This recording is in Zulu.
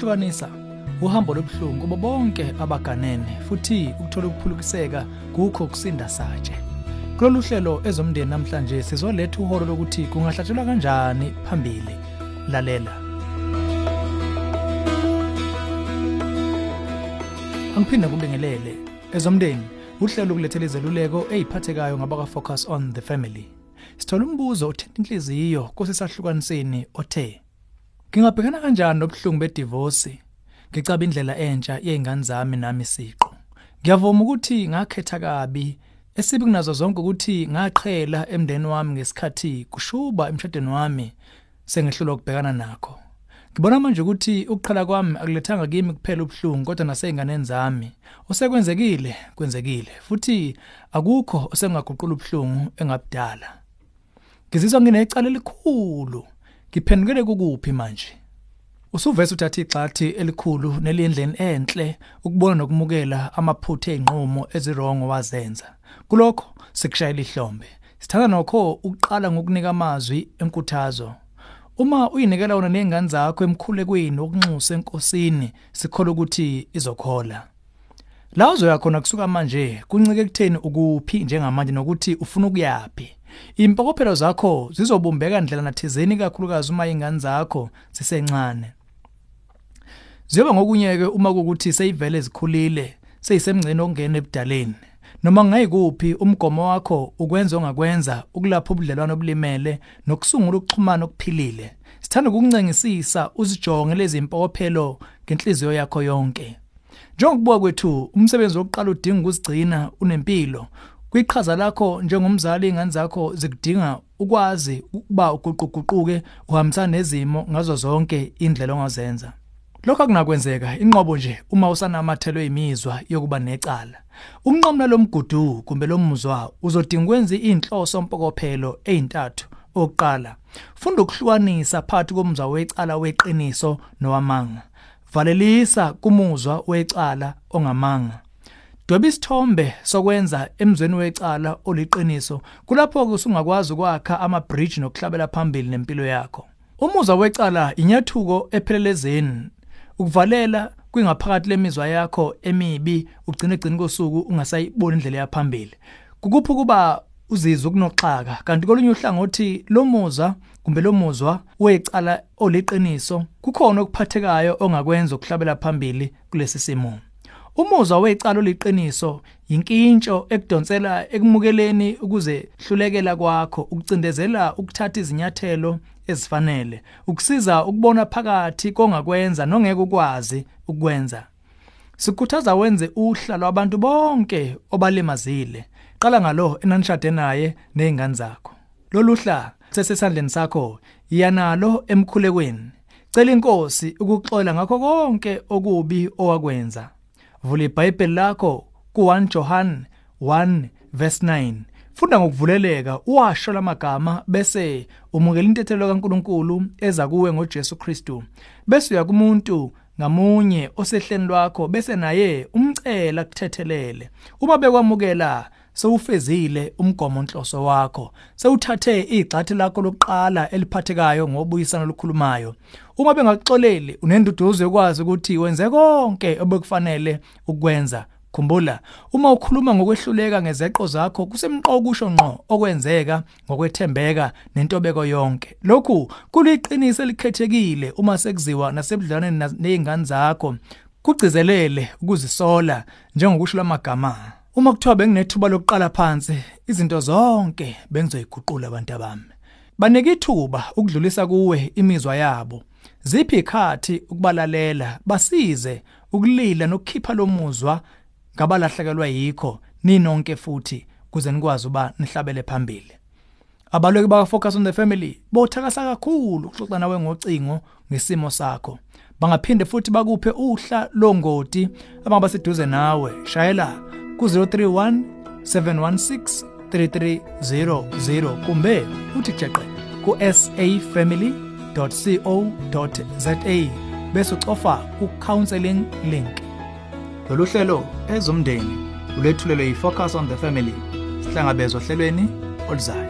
ukuhlukanisa uhambo lobuhlungu kubo bonke abaganene futhi ukuthola ukuphulukiseka kukho kusinda satshe. Kulolu hlelo ezomndeni namhlanje sizoletha uholo lokuthi kungahlatshelwa kanjani phambili. Lalela. Angiphinde kubingelele ezomndeni uhlelo ukulethela izeluleko eziphathekayo ngabaka focus on the family. Sithola umbuzo othinta inhliziyo kusesahlukaniseni othe ngingabhekana kanjani nobuhlungu bedivorce? Ngicaba indlela entsha yeingane zami nami siqo ngiyavuma ukuthi ngakhetha kabi esibi kunazo zonke ukuthi ngaqhela emndeni wami ngesikhathi kushuba emshadweni wami sengehlulwa ukubhekana nakho. Ngibona manje ukuthi ukuqhala kwami akulethanga kimi kuphela ubuhlungu kodwa naseyinganeni zami. Osekwenzekile kwenzekile futhi akukho osengaguqula ubuhlungu engabudala ngizizwa nginecala elikhulu. Ngiphendukele kukuphi manje? Usuvese uthatha igxathi elikhulu nelindleni enhle ukubona nokumukela amaphutha einqumo ezirongo wazenza. Kulokho sikushayela ihlombe. Sithanda nokho ukuqala ngokunika amazwi enkuthazo. Uma uyinikela wona nezingane zakho emkhulekweni wokunxusa enkosini sikholwa ukuthi izokhola. La uzoya khona kusuka manje kuncike kutheni ukuphi njengamanje nokuthi ufuna ukuyapi impokophelo zakho zizobumbeka ndlela nathizeni kakhulukazi uma ingane zakho zisencane. Ziyoba ngokunyeke uma kukuthi seyivele ezikhulile seyisemngceni ongena ebudaleni. Noma ngayikuphi umgomo wakho ukwenza ongakwenza ukulapha ubudlelwano obulimele nokusungula ukuxhumana okuphilile. Sithanda ukuncengisisa uzijonge lezi impokophelo ngenhliziyo yakho yonke. Njengokubuka kwethu umsebenzi wokuqala udinga ukuzigcina unempilo. Kwiqhaza lakho njengomzali ingane zakho zikudinga ukwazi ukuba uguquguquke uhambisana nezimo ngazo zonke indlela ongazenza. Lokho akunakwenzeka inqobo nje uma usanamathelo emizwa yokuba necala. Ukunqamla lomgudu kumbe lomuzwa uzodinga ukwenza inhloso mpokophelo ezintathu oqala funda ukuhlukanisa phakathi komuzwa wecala weqiniso nowamanga. Valelisa kumuzwa wecala ongamanga. Dweba isithombe sokwenza emzweni wecala oliqiniso kulapho usungakwazi ukwakha ama bridge nokuhlabela phambili nempilo yakho. Umuzwa wecala inyathuko ephelelezeni. Ukuvalela kwingaphakathi lemizwa yakho emibi ugcine egcina kosuku ungasayiboni indlela yaphambili. Kukuphi kuba uzizwe ukunoxaka kanti kolunye uhlangothi lomuza kumbe lomuzwa wecala oliqiniso kukhona okuphathekayo ongakwenza ukuhlabela phambili kulesi simo. Umuzwa wecala oliqiniso yinkintsho ekudonsela ekumukeleni ukuze hlulekela kwakho ukucindezela ukuthatha izinyathelo ezifanele ukusiza ukubona phakathi kongakwenza nongeke ukwazi ukwenza sikhuthaza wenze uhla lwabantu bonke obalimazile. Qala ngalo enanishade naye nezingane zakho. Lolu hla sesesandleni sakho yanalo emkhulekweni. Cela inkosi ukuxola ngakho konke okubi owakwenza. Vula iBhayibheli lakho ku1 John 1 verse 9 funda ngokuvuleleka uwasho lamagama bese umukela intethelo kaNkuluNkulu eza kuwe ngoJesu Kristu. Bese uya kumuntu ngamunye osehleni lwakho bese naye umcela kuthethelele. Uma bekwamukela sewufezile umgomo onhloso wakho. Sewuthathe igxathi lakho lokuqala eliphathekayo ngobuyisana lokhulumayo uma bengakuxoleli unenduduzo yokwazi ukuthi wenze konke obekufanele ukwenza. Khumbula uma ukhuluma ngokwehluleka ngezeqo zakho kusemqoka kusho ngqo okwenzeka ngokwethembeka nentobeko yonke. Lokhu kuliqiniso elikhethekile uma sekuziwa nasebudlaneni nezingane zakho. Kugcizelele ukuzisola njengokusho lamagama. Uma kuthiwa benginethuba lokuqala phansi izinto zonke bengizoyiguqula abantu abami. Banike ithuba ukudlulisa kuwe imizwa yabo. Ziphi ikhathi ukubalalela basize ukulila nokukhipha lomuzwa ngabalahlekelwa yikho ninonke futhi kuze nikwazi uba nihlabele phambili. Abalweki baka focus on the family bothakasa kakhulu ukuxoxa nawe ngocingo ngesimo sakho. Bangaphinde futhi bakuphe uhla longoti abangaba seduze nawe. Shayela ku-031 716 3300 kumbe uthi jeqe ku-safamily.co.za bese ucofa ku-counseling link. Lolu hlelo ezomndeni ulethulelwe yi-focus on the family sihlangabezwa ohlelweni oluzayo